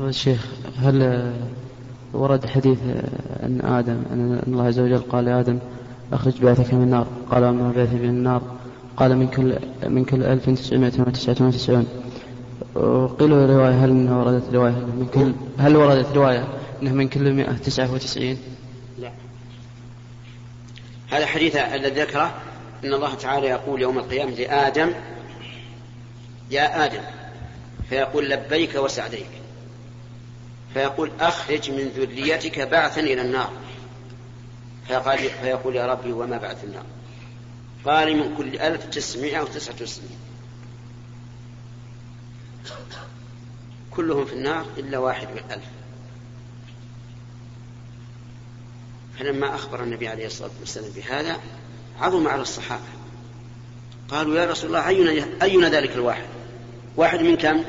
هو الشيخ هل ورد حديث أن آدم أن الله عز وجل قال لآدم أخرج بيتك من النار؟ قال وما بيتي من النار؟ قال من كل من كل 1999 وقيل رواية هل إنها وردت رواية؟ من كل هل وردت رواية انه من كل 199 لا. هذا حديث الذي ذكره أن الله تعالى يقول يوم القيامة لآدم يا آدم فيقول لبيك وسعديك. فيقول أخرج من ذريتك بعثا إلى النار. فيقال فيقول يا ربي وما بعث النار. قال من كل ألف تسعمائة وتسعة وتسعين كلهم في النار إلا واحد من ألف. فلما أخبر النبي عليه الصلاة والسلام بهذا عظم على الصحابة. قالوا يا رسول الله أينا, أينا ذلك الواحد؟ واحد من كم؟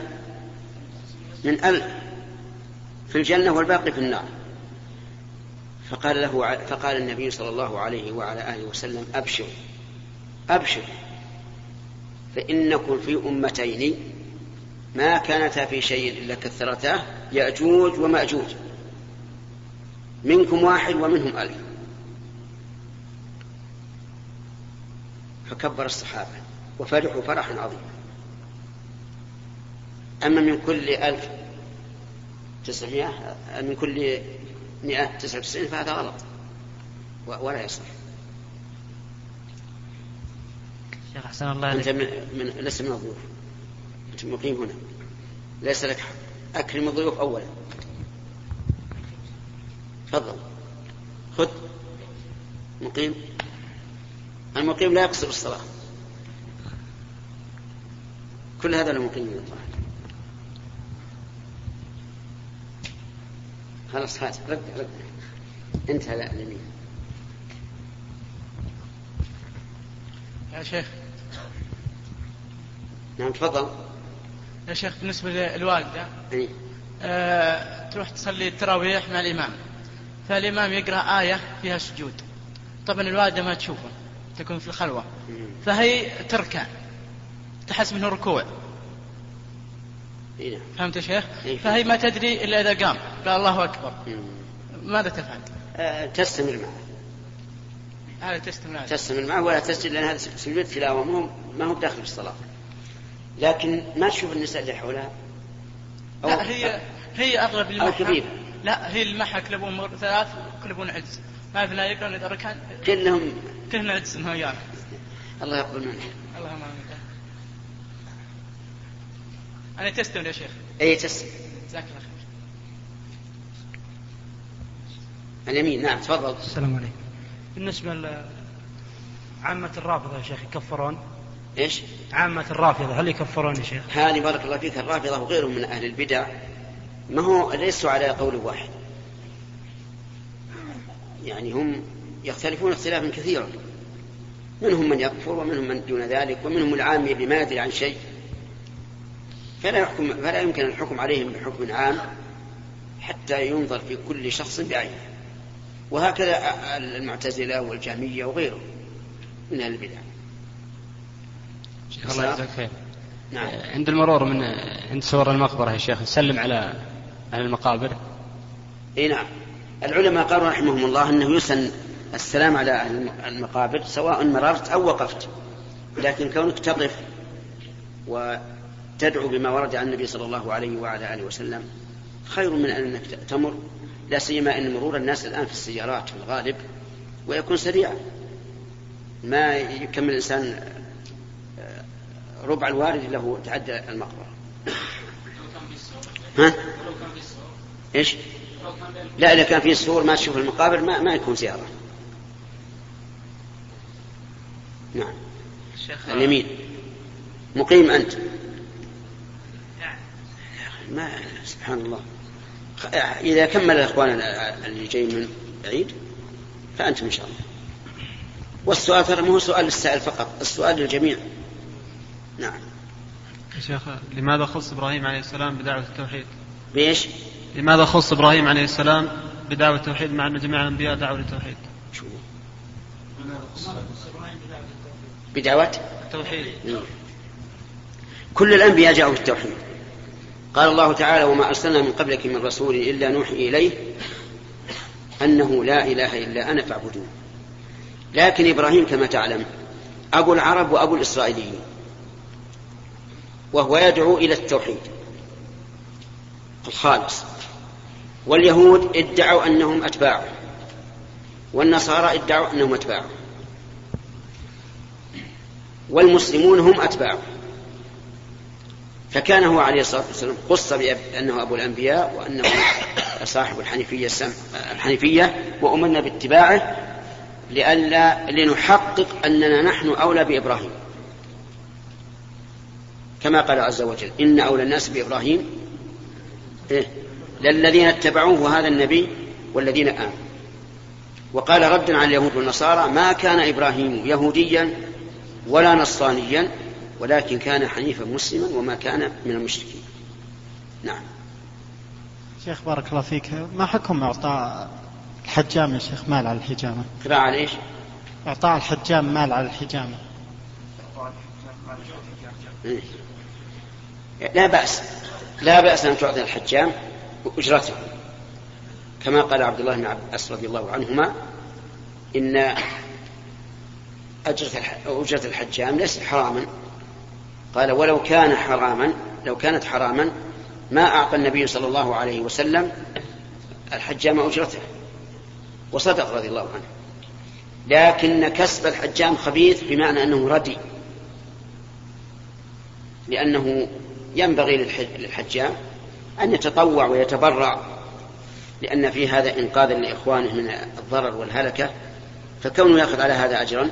من ألف في الجنة والباقي في النار. فقال له فقال النبي صلى الله عليه وعلى آله وسلم أبشر أبشر فإنكم في أمتين ما كانتا في شيء إلا كثرتاه يأجوج ومأجوج منكم واحد ومنهم ألف. فكبر الصحابة وفرحوا فرحا عظيما. أما من كل ألف تسعمائة من كل مئة تسعة وتسعين فهذا غلط. ولا يصح. شيخ أحسن الله أنت من, من لست من الضيوف. أنت مقيم هنا. ليس لك حق. أكرم الضيوف أولا. تفضل. خذ. مقيم. المقيم لا يقصر الصلاة. كل هذا المقيم من خلاص هات رد رد. انتهى اليمين يا شيخ. نعم تفضل. يا شيخ بالنسبة للوالدة إيه؟ آه تروح تصلي التراويح مع الإمام. فالإمام يقرأ آية فيها سجود. طبعا الوالدة ما تشوفه تكون في الخلوة. فهي تركع تحس منه ركوع. إيه؟ فهمت يا شيخ؟ إيه؟ فهي ما تدري إلا إذا قام. قال الله أكبر. ماذا تفعل؟ آه تستمر معه. هذا تستمر تستمر معه ولا تسجد لأن هذا سجود تلاوة ما هو داخل في الصلاة. لكن ما تشوف النساء اللي حولها لا هي هي أغلب المحك أو كبيرة لا هي المحك كلبون ثلاث كلبون عجز. ما في لا اذا كان كلهم كلهم عجز الله يقبل منك اللهم امين أنا تستمر يا شيخ؟ أي تستمر جزاك الله خير. اليمين نعم تفضل. السلام عليكم. بالنسبة لعامة الرافضة يا شيخ يكفرون؟ إيش؟ عامة الرافضة هل يكفرون يا شيخ؟ هذه بارك الله فيك الرافضة وغيرهم من أهل البدع. ما هو ليسوا على قول واحد. يعني هم يختلفون اختلافا كثيرا. منهم من يكفر ومنهم من دون ذلك ومنهم العامي بما يدري عن شيء. فلا يحكم فلا يمكن الحكم عليهم بحكم عام حتى ينظر في كل شخص بعينه. وهكذا المعتزلة والجهمية وغيرهم من أهل البدع. شيخ الله يجزاك خير. نعم. عند المرور من عند صور المقبرة يا شيخ سلم على على المقابر. إي نعم. العلماء قالوا رحمهم الله أنه يسن السلام على المقابر سواء مررت أو وقفت. لكن كونك تقف وتدعو بما ورد عن النبي صلى الله عليه وعلى آله وسلم. خير من إنك تمر لا سيما إن مرور الناس الآن في السيارات في الغالب ويكون سريعا ما يكمل الإنسان ربع الوارد له تعدى المقبرة. ها؟ إيش؟ لا إذا كان في سور ما تشوف المقابر ما, ما يكون زيارة. نعم. اليمين. مقيم أنت. ما سبحان الله. إذا كمل الإخوان اللي جاي من بعيد فأنتم إن شاء الله. والسؤال ترى مو سؤال للسائل فقط السؤال للجميع. نعم. يا شيخ لماذا خص إبراهيم عليه السلام بدعوة التوحيد؟ بإيش؟ لماذا خص إبراهيم عليه السلام بدعوة التوحيد مع أن جميع الأنبياء دعوا للتوحيد؟ شو؟ بدعوة التوحيد؟ كل الأنبياء جاءوا بالتوحيد. قال الله تعالى وما أرسلنا من قبلك من رسول إلا نوحي إليه أنه لا إله إلا أنا فاعبدون. لكن إبراهيم كما تعلم أبو العرب وأبو الإسرائيليين وهو يدعو إلى التوحيد الخالص. واليهود ادعوا أنهم أتباعه والنصارى ادعوا أنهم أتباعه والمسلمون هم أتباعه فكان هو عليه الصلاة والسلام قص بأنه أبو الأنبياء وأنه صاحب الحنيفية السم... الحنيفية وأمرنا باتباعه لئلا لنحقق أننا نحن أولى بإبراهيم. كما قال عز وجل إن أولى الناس بإبراهيم. إيه؟ للذين اتبعوه وهذا النبي والذين آمنوا. وقال ردا على اليهود والنصارى ما كان إبراهيم يهوديا ولا نصرانيا ولكن كان حنيفا مسلما وما كان من المشركين. نعم. شيخ بارك الله فيك ما حكم إعطاء الحجام يا شيخ مال على الحجامة؟ قراءة على إيش؟ إعطاء الحجام مال على الحجامة. إيه. لا بأس لا بأس أن تعطي الحجام أجرته كما قال عبد الله بن عباس رضي الله عنهما إن أجرة الحجام ليست حراما. قال ولو كان حراما لو كانت حراما ما أعطى النبي صلى الله عليه وسلم الحجام أجرته. وصدق رضي الله عنه. لكن كسب الحجام خبيث بمعنى أنه ردي. لأنه ينبغي للحجام أن يتطوع ويتبرع. لأن في هذا إنقاذا لإخوانه من الضرر والهلكة. فكونه يأخذ على هذا أجرا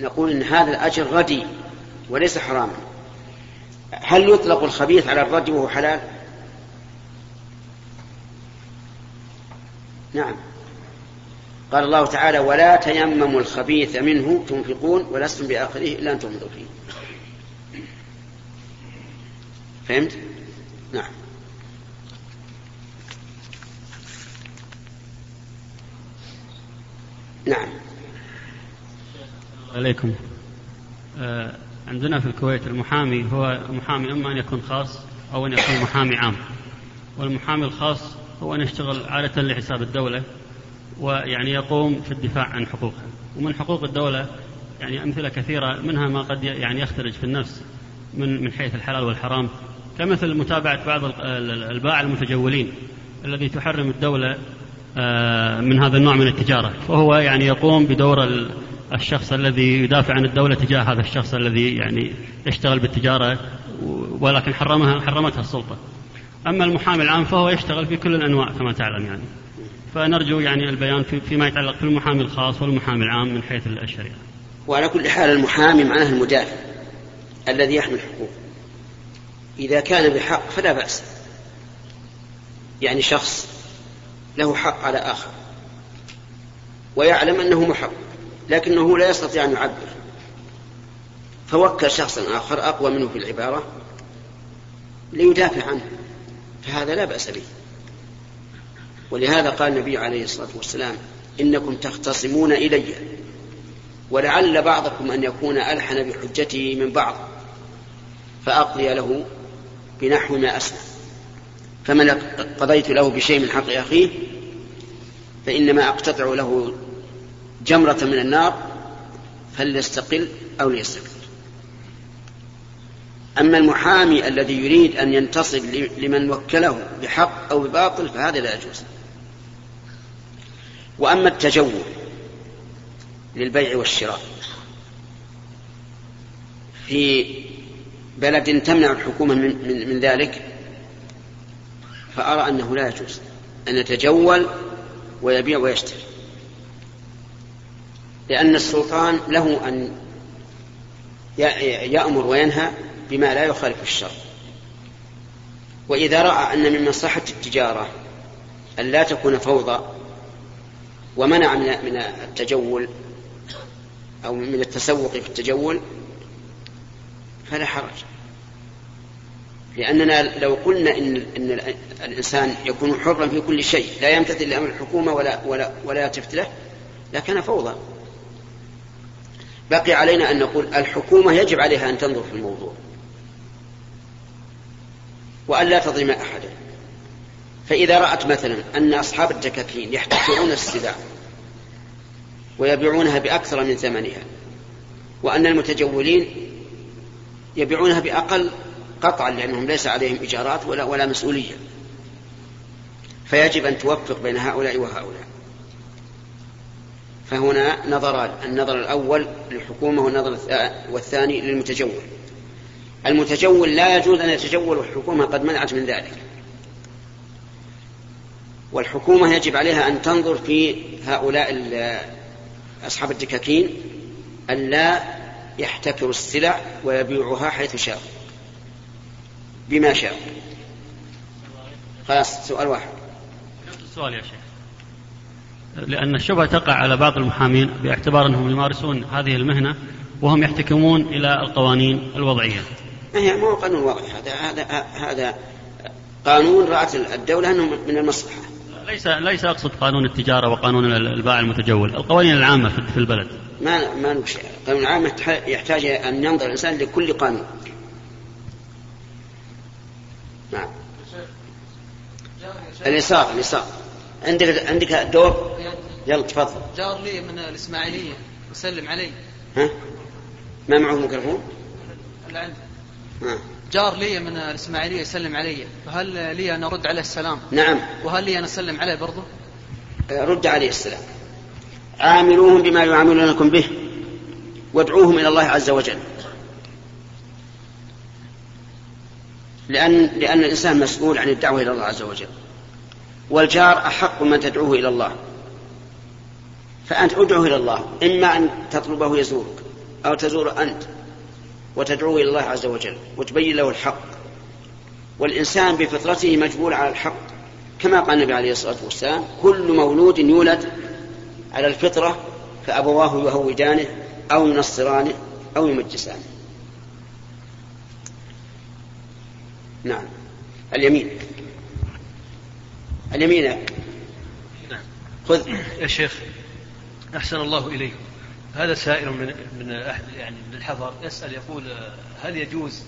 نقول إن هذا الأجر ردي وليس حراما. هل يطلق الخبيث على الردي وهو حلال؟ نعم. قال الله تعالى ولا تيمموا الخبيث منه تنفقون ولستم بآخره إلا أن تغمضوا فيه فهمت؟ نعم. نعم. عليكم. آه عندنا في الكويت المحامي هو محامي أما أن يكون خاص أو أن يكون محامي عام. والمحامي الخاص هو أن يشتغل عادة لحساب الدولة ويعني يقوم في الدفاع عن حقوقها ومن حقوق الدولة يعني أمثلة كثيرة منها ما قد يعني يختلج في النفس من من حيث الحلال والحرام. كمثل متابعة بعض الباعة المتجولين الذي تحرم الدولة آه، من هذا النوع من التجارة. فهو يعني يقوم بدور الشخص الذي يدافع عن الدولة تجاه هذا الشخص الذي يعني يشتغل بالتجارة ولكن حرمها حرمتها السلطة. أما المحامي العام فهو يشتغل في كل الأنواع كما تعلم يعني. فنرجو يعني البيان فيما يتعلق في المحامي الخاص والمحامي العام من حيث الشريعة وعلى كل حال المحامي معناه المدافع الذي يحمي الحقوق. إذا كان بحق فلا بأس. يعني شخص له حق على آخر. ويعلم أنه محق. لكنه لا يستطيع أن يعبر. فوكل شخصا آخر أقوى منه في العبارة ليدافع عنه فهذا لا بأس به. ولهذا قال النبي عليه الصلاة والسلام إنكم تختصمون إلي ولعل بعضكم أن يكون ألحن بحجته من بعض فأقضي له بنحو ما أسمع فمن قضيت له بشيء من حق أخيه فإنما أقتطع له جمرة من النار فليستقل أو ليستقل أما المحامي الذي يريد أن ينتصر لمن وكله بحق أو بباطل فهذا لا يجوز. وأما التجول للبيع والشراء في بلد تمنع الحكومة من, من, من ذلك فأرى أنه لا يجوز. أن يتجول ويبيع ويشتري. لأن السلطان له أن يأمر وينهى بما لا يخالف الشر وإذا رأى أن من مصلحة التجارة أن لا تكون فوضى ومنع من التجول أو من التسوق في التجول فلا حرج. لأننا لو قلنا إن, إن الإنسان يكون حرا في كل شيء لا يمتثل لأمر الحكومة ولا ولا ولا يلتفت له لكان فوضى. بقي علينا أن نقول الحكومة يجب عليها أن تنظر في الموضوع. وأن لا تظلم أحدا. فإذا رأت مثلا أن أصحاب الدكاكين يحتكرون السلع ويبيعونها بأكثر من ثمنها وأن المتجولين يبيعونها بأقل قطعا لأنهم ليس عليهم إيجارات ولا, ولا مسؤولية. فيجب أن توفق بين هؤلاء وهؤلاء. فهنا نظران النظر الأول للحكومة والنظر والثاني للمتجول. المتجول لا يجوز أن يتجول والحكومة قد منعت من ذلك. والحكومة يجب عليها أن تنظر في هؤلاء أصحاب الدكاكين ألا يحتكروا السلع ويبيعها حيث شاء. بما شاء. خلاص سؤال واحد. السؤال يا شيخ. لأن الشبهة تقع على بعض المحامين باعتبار أنهم يمارسون هذه المهنة وهم يحتكمون إلى القوانين الوضعية. ما هي مو قانون وضعي هذا هذا هذا قانون رأت الدولة أنه من المصلحة. ليس ليس أقصد قانون التجارة وقانون الباع المتجول، القوانين العامة في البلد. ما ما القانون العام يحتاج أن ينظر الإنسان لكل قانون. نعم. اليسار اليسار عندك عندك دور يلا تفضل. جار لي من الإسماعيلية وسلم علي. ها؟ ما معه ميكروفون؟ لا عندي. ها. جار لي من الإسماعيلية يسلم علي فهل لي أن أرد عليه السلام نعم وهل لي أن أسلم عليه برضه رد عليه السلام عاملوهم بما يعاملونكم به وادعوهم إلى الله عز وجل لأن لأن الإنسان مسؤول عن الدعوة إلى الله عز وجل والجار أحق من تدعوه إلى الله. فأنت ادعوه إلى الله إما أن تطلبه يزورك أو تزور أنت وتدعوه إلى الله عز وجل وتبين له الحق. والإنسان بفطرته مجبول على الحق. كما قال النبي عليه الصلاة والسلام كل مولود يولد على الفطرة فأبواه يهودانه أو ينصرانه أو يمجسانه. نعم. اليمين. اليمين. نعم. خذ. يا شيخ أحسن الله إليكم هذا سائل من من يعني من الحضر. يسأل يقول هل يجوز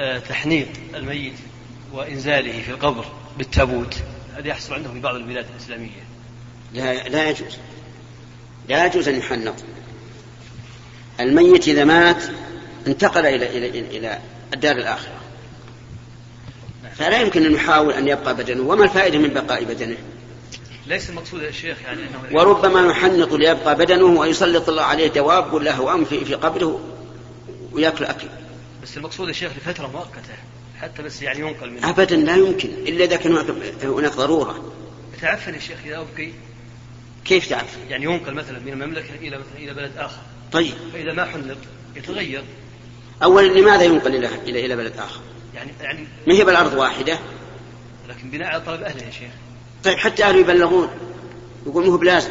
آه، تحنيط الميت وإنزاله في القبر بالتابوت؟ هذا يحصل عندهم في بعض البلاد الإسلامية. لا لا يجوز. لا يجوز أن يحنط. الميت إذا مات انتقل إلى إلى إلى الدار الآخرة. فلا يمكن أن يحاول أن يبقى بدنه وما الفائدة من بقاء بدنه ليس المقصود يا شيخ يعني أنه وربما يحنط ليبقى بدنه ويسلط الله عليه دواب ولا هوام في, في قبره ويأكل أكل. بس المقصود يا شيخ لفترة مؤقتة حتى بس يعني ينقل منه. ابدا لا يمكن إلا إذا كان هناك ضرورة. يتعفن يا شيخ إذا أبقي. كيف تعفن؟ يعني ينقل مثلا من المملكة إلى مثلا إلى بلد آخر. طيب. فإذا ما حنط يتغير. اولا لماذا ينقل إلى إلى بلد آخر؟ يعني يعني ما هي بالأرض واحدة؟ لكن بناء على طلب اهله يا شيخ. طيب حتى أهله يبلغون. يقول مو بلازم.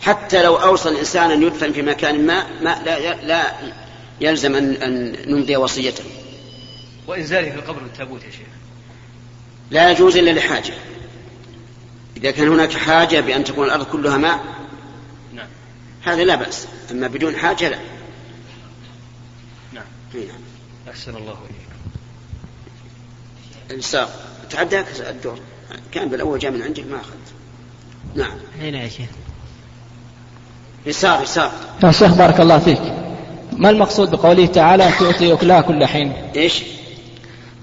حتى لو أوصى الإنسان أن يدفن في مكان ما, ما لا, لا يلزم أن, أن نمضي وصيته. وإنزاله في القبر بالتابوت يا شيخ. لا يجوز إلا لحاجة. إذا كان هناك حاجة بأن تكون الأرض كلها ماء نعم. هذا لا بأس. أما بدون حاجة لا. نعم. نعم أحسن الله إليك. الساق تعداك الدور. كان بالأول جاء من عندك ما اخذت نعم. هنا يا شيخ. يسار يسار. يا شيخ بارك الله فيك. ما المقصود بقوله تعالى تؤتي أكلها كل حين؟ إيش؟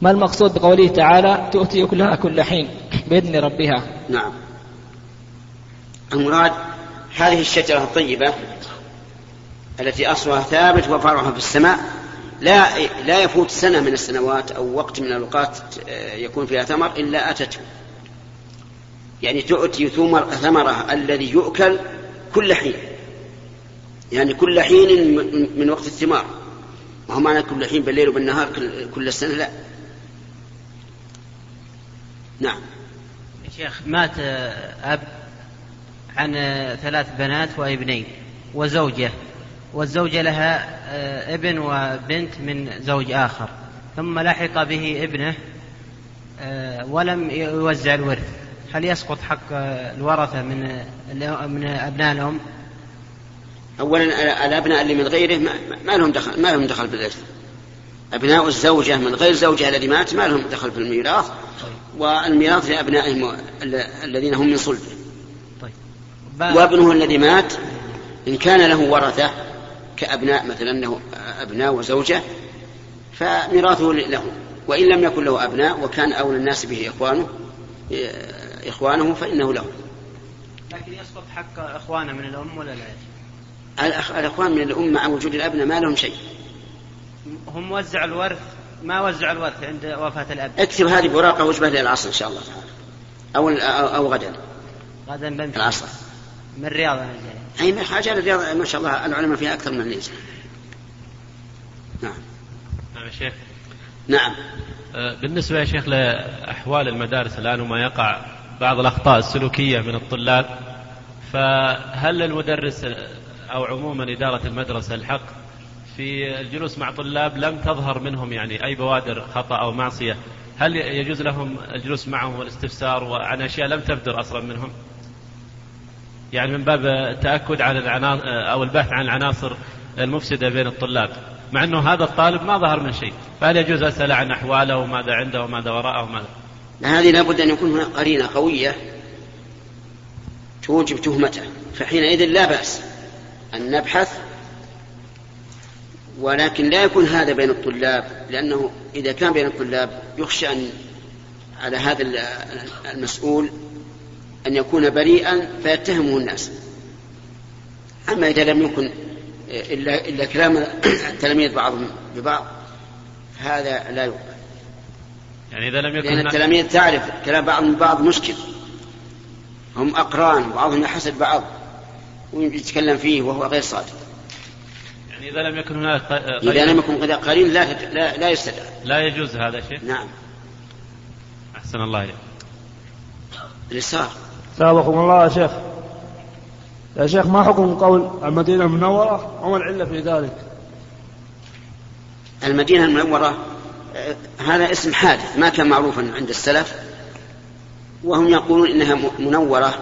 ما المقصود بقوله تعالى تؤتي أكلها كل حين؟ بإذن ربها. نعم. المراد هذه الشجرة الطيبة التي أصلها ثابت وفرعها في السماء. لا لا يفوت سنة من السنوات أو وقت من الأوقات آه، يكون فيها ثمر إلا أتته. يعني تؤتي ثمر ثمرها الذي يؤكل كل حين. يعني كل حين من وقت الثمار. ما هو معنى كل حين بالليل وبالنهار كل السنة؟ لا. نعم. شيخ مات أب عن ثلاث بنات وابنين وزوجة. والزوجة لها آه، ابن وبنت من زوج آخر. ثم لحق به ابنه آه، ولم يوزع الورث. هل يسقط حق الورثة من من أبناء الأم؟ أولا الأبناء اللي من غيره ما, لهم دخل ما لهم دخل بالإرث. أبناء الزوجة من غير زوجها الذي مات ما لهم دخل في الميراث والميراث لأبنائهم الذين هم من صلبه. طيب. وابنه الذي مات إن كان له ورثة كأبناء مثلا له أبناء وزوجة فميراثه له. وإن لم يكن له أبناء وكان أولى الناس به إخوانه إخوانه فإنه له. لكن يسقط حق إخوانه من الأم ولا لا؟ الأخوان من الأم مع وجود الأبناء ما لهم شيء. هم وزعوا الورث ما وزعوا الورث عند وفاة الأب؟ اكتب هذه بوراقة وجبة للعصر إن شاء الله تعالى. أو أو غدا. غدا بنت. العصر. من الرياض أنا جاي. أي حاجة الرياض ما شاء الله العلماء فيها أكثر من الليل نعم. نعم يا شيخ. نعم. أه، بالنسبة يا شيخ لأحوال المدارس الآن وما يقع بعض الأخطاء السلوكية من الطلاب فهل المدرس أو عموما إدارة المدرسة الحق في الجلوس مع طلاب لم تظهر منهم يعني أي بوادر خطأ أو معصية؟ هل يجوز لهم الجلوس معهم والاستفسار وعن أشياء لم تبدر أصلا منهم؟ يعني من باب التأكد عن العناصر أو البحث عن العناصر المفسدة بين الطلاب. مع أنه هذا الطالب ما ظهر من شيء. فهل يجوز أسأل عن أحواله وماذا عنده وماذا وراءه وماذا؟ هذه لابد أن يكون هناك قرينة قوية توجب تهمته. فحينئذ لا بأس أن نبحث ولكن لا يكون هذا بين الطلاب لأنه إذا كان بين الطلاب يخشى أن على هذا المسؤول أن يكون بريئا فيتهمه الناس. أما إذا لم يكن إلا, إلا كلام التلاميذ بعضهم ببعض فهذا لا يقبل. يعني إذا لم يكن لأن التلاميذ تعرف كلام بعضهم بعض مشكل. هم أقران وبعضهم يحسد بعض ويتكلم فيه وهو غير صادق. يعني إذا لم يكن هناك قرين إذا لم يكن قرين لا لا, لا يستدعى. لا يجوز هذا شيء؟ نعم. أحسن الله إليك. الإسهار سابقكم الله يا شيخ. يا شيخ ما حكم قول المدينة المنورة؟ وما العلة في ذلك؟ المدينة المنورة هذا اسم حادث ما كان معروفا عند السلف. وهم يقولون إنها منورة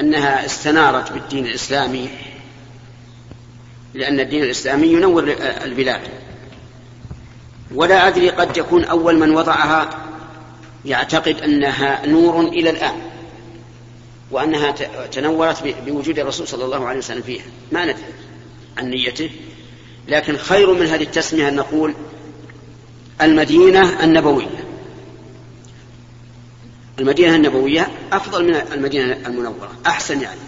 أنها استنارت بالدين الإسلامي لأن الدين الإسلامي ينور البلاد. ولا أدري قد يكون أول من وضعها. يعتقد أنها نور إلى الآن. وأنها تنورت بوجود الرسول صلى الله عليه وسلم فيها. ما ندري عن نيته. لكن خير من هذه التسمية أن نقول المدينة النبوية. المدينة النبوية أفضل من المدينة المنورة أحسن يعني.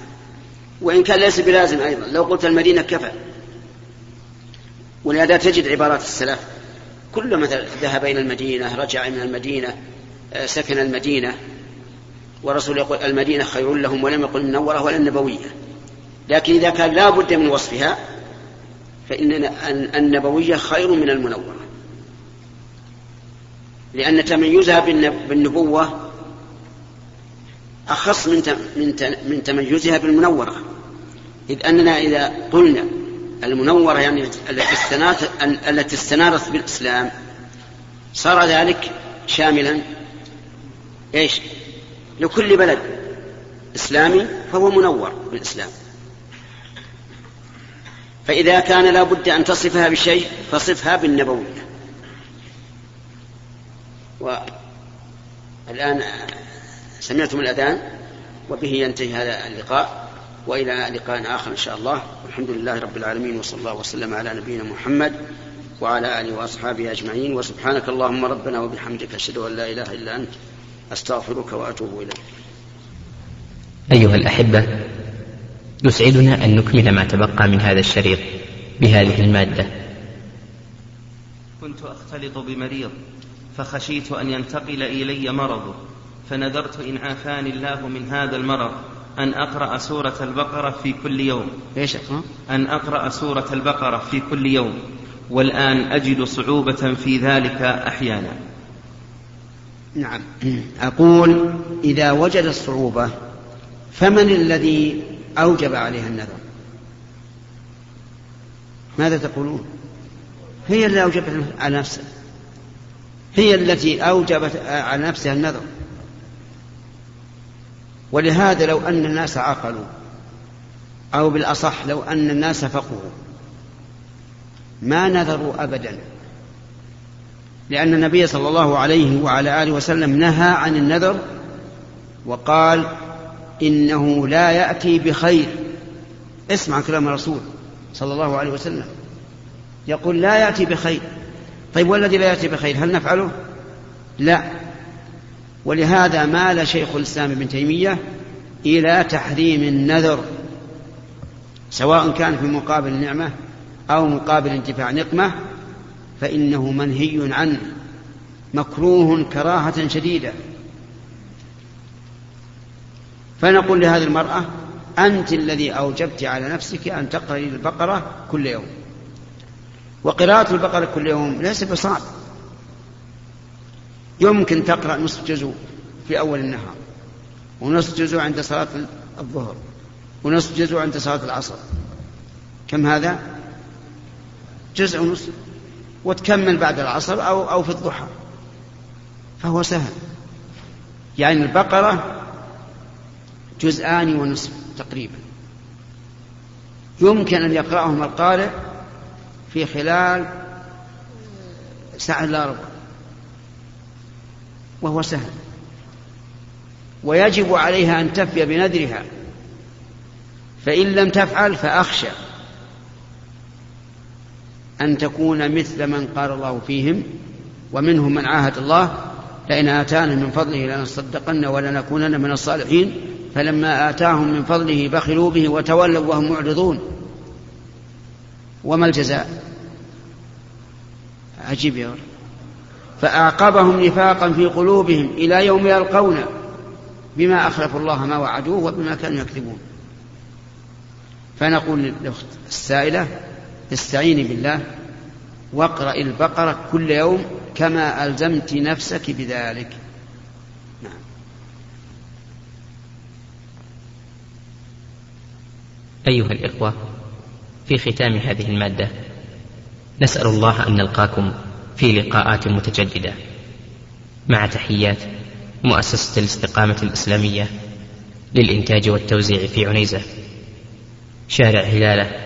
وإن كان ليس بلازم أيضا. لو قلت المدينة كفى. ولهذا تجد عبارات السلف. كل مثلا ذهب إلى المدينة رجع من المدينة آه، سكن المدينة. ورسول يقول المدينة خير لهم ولم يقل النورة ولا النبوية. لكن إذا كان لا بد من وصفها فإن النبوية خير من المنورة. لأن تميزها بالنبوة أخص من من من تميزها بالمنورة. إذ أننا إذا قلنا المنورة يعني التي استنارت التي استنارت بالإسلام صار ذلك شاملا إيش؟ لكل بلد إسلامي فهو منور بالإسلام. فإذا كان لا بد أن تصفها بشيء فصفها بالنبوية. والآن سمعتم الأذان وبه ينتهي هذا اللقاء وإلى لقاء آخر إن شاء الله. والحمد لله رب العالمين وصلى الله وسلم على نبينا محمد وعلى آله وأصحابه أجمعين. وسبحانك اللهم ربنا وبحمدك أشهد أن لا إله إلا أنت أستغفرك وأتوب إليك. أيها الأحبة يسعدنا أن نكمل ما تبقى من هذا الشريط بهذه المادة. كنت أختلط بمريض فخشيت أن ينتقل إلي مرضه فنذرت إن عافاني الله من هذا المرض. أن أقرأ سورة البقرة في كل يوم. إيش أن أقرأ سورة البقرة في كل يوم. والآن أجد صعوبة في ذلك أحيانا. نعم. أقول إذا وجد الصعوبة فمن الذي أوجب عليها النذر؟ ماذا تقولون؟ هي اللي أوجبت على نفسها. هي التي أوجبت على نفسها النذر. ولهذا لو أن الناس عقلوا أو بالأصح لو أن الناس فقهوا ما نذروا أبدا. لأن النبي صلى الله عليه وعلى آله وسلم نهى عن النذر وقال إنه لا يأتي بخير. اسمع كلام الرسول صلى الله عليه وسلم. يقول لا يأتي بخير. طيب والذي لا يأتي بخير هل نفعله؟ لا. ولهذا مال شيخ الإسلام ابن تيمية إلى تحريم النذر سواء كان في مقابل نعمة أو مقابل انتفاع نقمة فإنه منهي عنه مكروه كراهة شديدة. فنقول لهذه المرأة أنت الذي أوجبت على نفسك أن تقرأي البقرة كل يوم. وقراءة البقرة كل يوم ليس بصعب. يمكن تقرأ نصف جزء في أول النهار ونصف جزء عند صلاة الظهر ونصف جزء عند صلاة العصر. كم هذا؟ جزء ونصف. وتكمل بعد العصر أو أو في الضحى. فهو سهل. يعني البقرة جزءان ونصف تقريبا. يمكن أن يقرأهما القارئ في خلال ساعة إلا ربع. وهو سهل. ويجب عليها أن تفي بنذرها. فإن لم تفعل فأخشى. أن تكون مثل من قال الله فيهم ومنهم من عاهد الله لئن آتانا من فضله لنصدقن ولنكونن من الصالحين فلما آتاهم من فضله بخلوا به وتولوا وهم معرضون. وما الجزاء؟ عجيب يا رب فأعقبهم نفاقا في قلوبهم إلى يوم يلقون بما أخلفوا الله ما وعدوه وبما كانوا يكذبون. فنقول للأخت السائلة استعيني بالله واقرأ البقرة كل يوم كما ألزمت نفسك بذلك. نعم. أيها الإخوة في ختام هذه المادة نسأل الله أن نلقاكم في لقاءات متجددة. مع تحيات مؤسسة الاستقامة الإسلامية للإنتاج والتوزيع في عنيزة. شارع هلالة